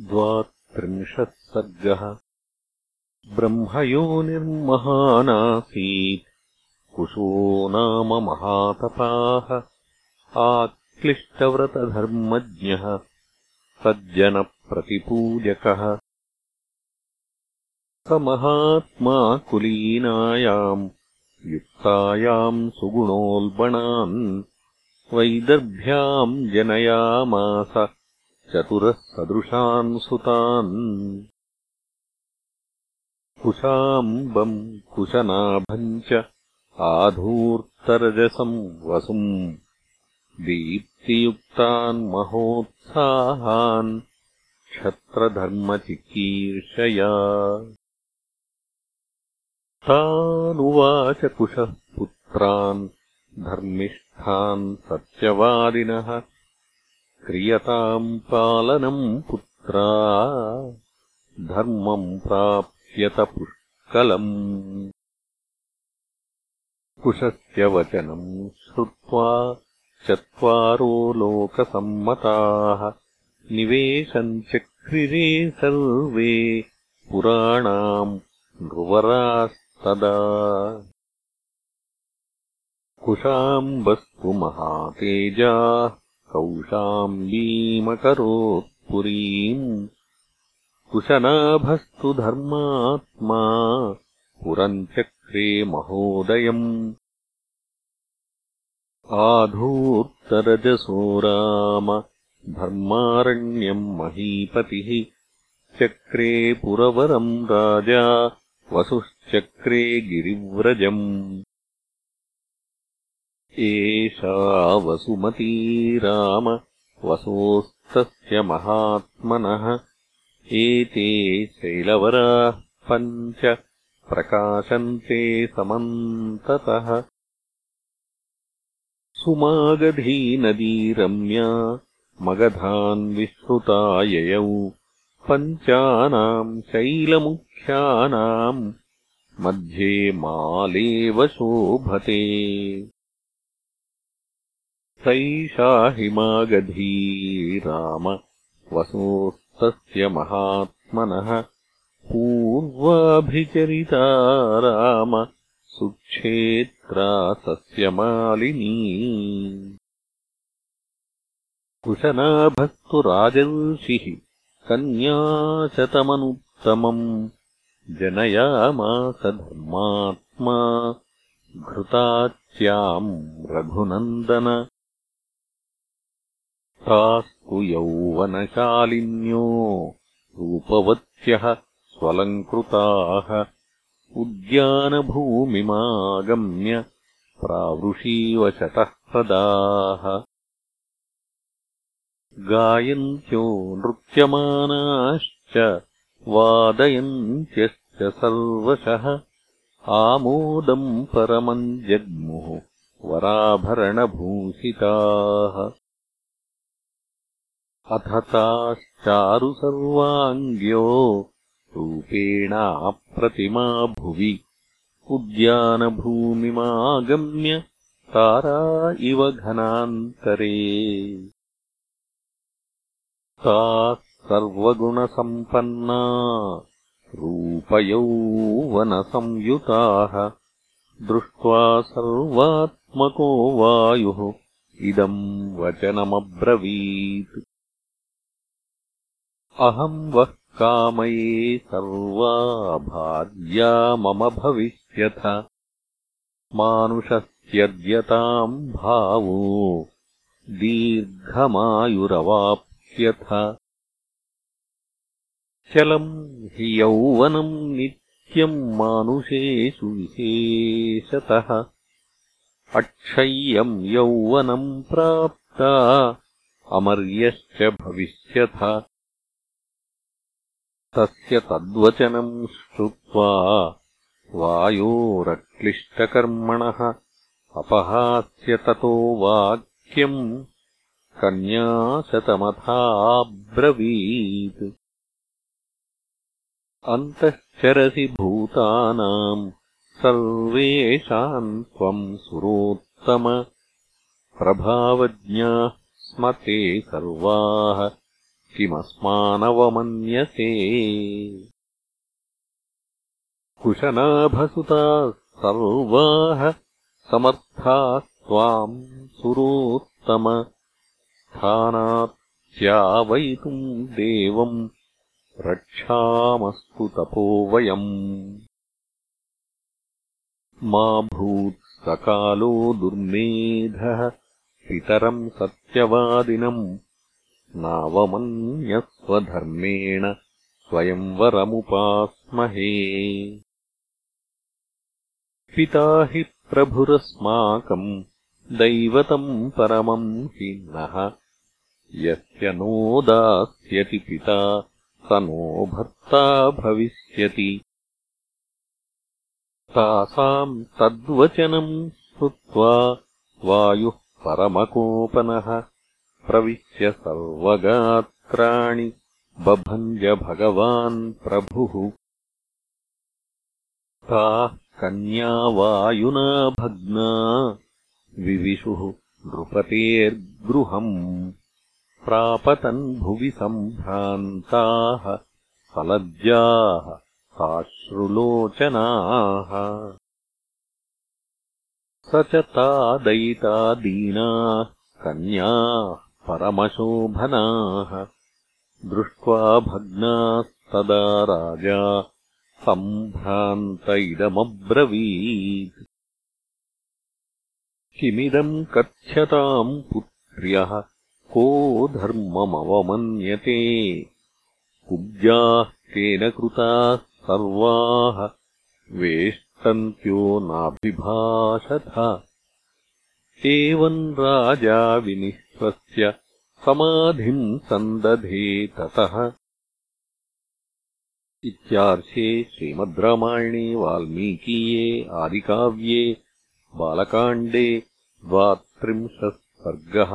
द्वात्रिंशः सर्गः ब्रह्मयोनिर्महानासीत्। कुशो नाम महातपाः। आक्लिष्टव्रतधर्मज्ञः। सज्जनप्रतिपूजकः। स महात्मा कुलीनायाम् युक्तायाम् सुगुणोल्बणान् वैदर्भ्याम् जनयामास चतुरः सदृशान् सुतान् कुशाम्बम् कुशनाभम् च आधूर्तरजसम् वसुम् दीप्तियुक्तान् महोत्साहान् क्षत्रधर्मचिकीर्षया। तानुवाच कुशः पुत्रान् धर्मिष्ठान् सत्यवादिनः क्रियताम् पालनम् पुत्रा धर्मम् प्राप्यत पुष्कलम्। कुशस्य वचनम् श्रुत्वा चत्वारो लोकसम्मताः निवेशम् चक्रिरे सर्वे पुराणाम् नृवरास्तदा। कुशाम्बस्तु महातेजाः कौशाम्बीमकरोत्पुरीम् कुशनाभस्तु धर्मात्मा पुरम् चक्रे महोदयम् आधूर्तरजसो राम धर्मारण्यम् महीपतिः चक्रे पुरवरम् राजा वसुश्चक्रे गिरिव्रजम् एषा वसुमती राम वसोस्तस्य महात्मनः एते शैलवराः पञ्च प्रकाशन्ते समन्ततः। सुमागधी नदी रम्या मगधान्विश्रुता ययौ पञ्चानाम् शैलमुख्यानाम् मध्ये मालेव शोभते सैषा हिमागधी राम वसोस्तस्य महात्मनः पूर्वाभिचरिता राम सुक्षेत्रा सस्यमालिनी कुशनाभस्तु राजर्षिः कन्याशतमनुत्तमम् जनयामास धर्मात्मा घृताच्याम् रघुनन्दन तास्तु यौवनशालिन्यो। रूपवत्यः स्वलङ्कृताः। उद्यानभूमिमागम्य प्रावृषीवशतः गायन्त्यो नृत्यमानाश्च वादयन्त्यश्च सर्वशः। आमोदम् परमम् जग्मुः वराभरणभूषिताः अथ ताश्चारु सर्वाङ्ग्यो रूपेणाप्रतिमा भुवि। उद्यानभूमिमागम्य तारा इव घनान्तरे ताः सर्वगुणसम्पन्ना रूपयौवनसंयुताः दृष्ट्वा सर्वात्मको वायुः। इदम् वचनमब्रवीत् अहम् वः कामये सर्वा भार्या मम भविष्यथ। मानुषस्यद्यताम् भावो दीर्घमायुरवाप्स्यथ चलम् हि यौवनम् नित्यम् मानुषेषु विशेषतः। अक्षय्यम् यौवनम् प्राप्ता अमर्यश्च भविष्यथ तस्य तद्वचनम् श्रुत्वा वायोरक्लिष्टकर्मणः अपहास्य ततो वाक्यम् कन्याशतमथाब्रवीत्। अन्तश्चरसि भूतानाम् सर्वेषाम् त्वम् सुरोत्तम। प्रभावज्ञाः स्म ते सर्वाः किमस्मानवमन्यसे। कुशनाभसुताः सर्वाः समर्थाः त्वाम् सुरोत्तम। स्थानात्यावयितुम् देवम् रक्षामस्तु तपो वयम्। मा भूत्सकालो दुर्मेधः पितरम् सत्यवादिनम् नावमन्यस्वधर्मेण स्वयंवरमुपास्महे। पिता हि प्रभुरस्माकम् दैवतम् परमम् हि नः। यस्य नोदास्यति पिता स नो भर्ता भविष्यति। तासाम् तद्वचनम् श्रुत्वा वायुः परमकोपनः प्रविश्य सर्वगात्राणि बभञ्ज भगवान् प्रभुः। ताः कन्या वायुना भग्ना विविशुः नृपतेर्गृहम्। प्रापतन् भुवि सम्भ्रान्ताः सलज्जाः साश्रुलोचनाः। स च तादयिता दीनाः कन्याः परमशोभनाः। दृष्ट्वा भग्नास्तदा राजा सम्भ्रान्त इदमब्रवीत् किमिदम् कथ्यताम् पुत्र्यः को धर्ममवमन्यते? कुब्जाः केन कृताः सर्वाः वेष्टन्त्यो नाभिभाषथ एवम् राजा विनिश्वस्य समाधिम् सन्दधे ततः। इत्यार्षे श्रीमद् रामायणे वाल्मीकीये आदिकाव्ये बालकाण्डे द्वात्रिंशः सर्गः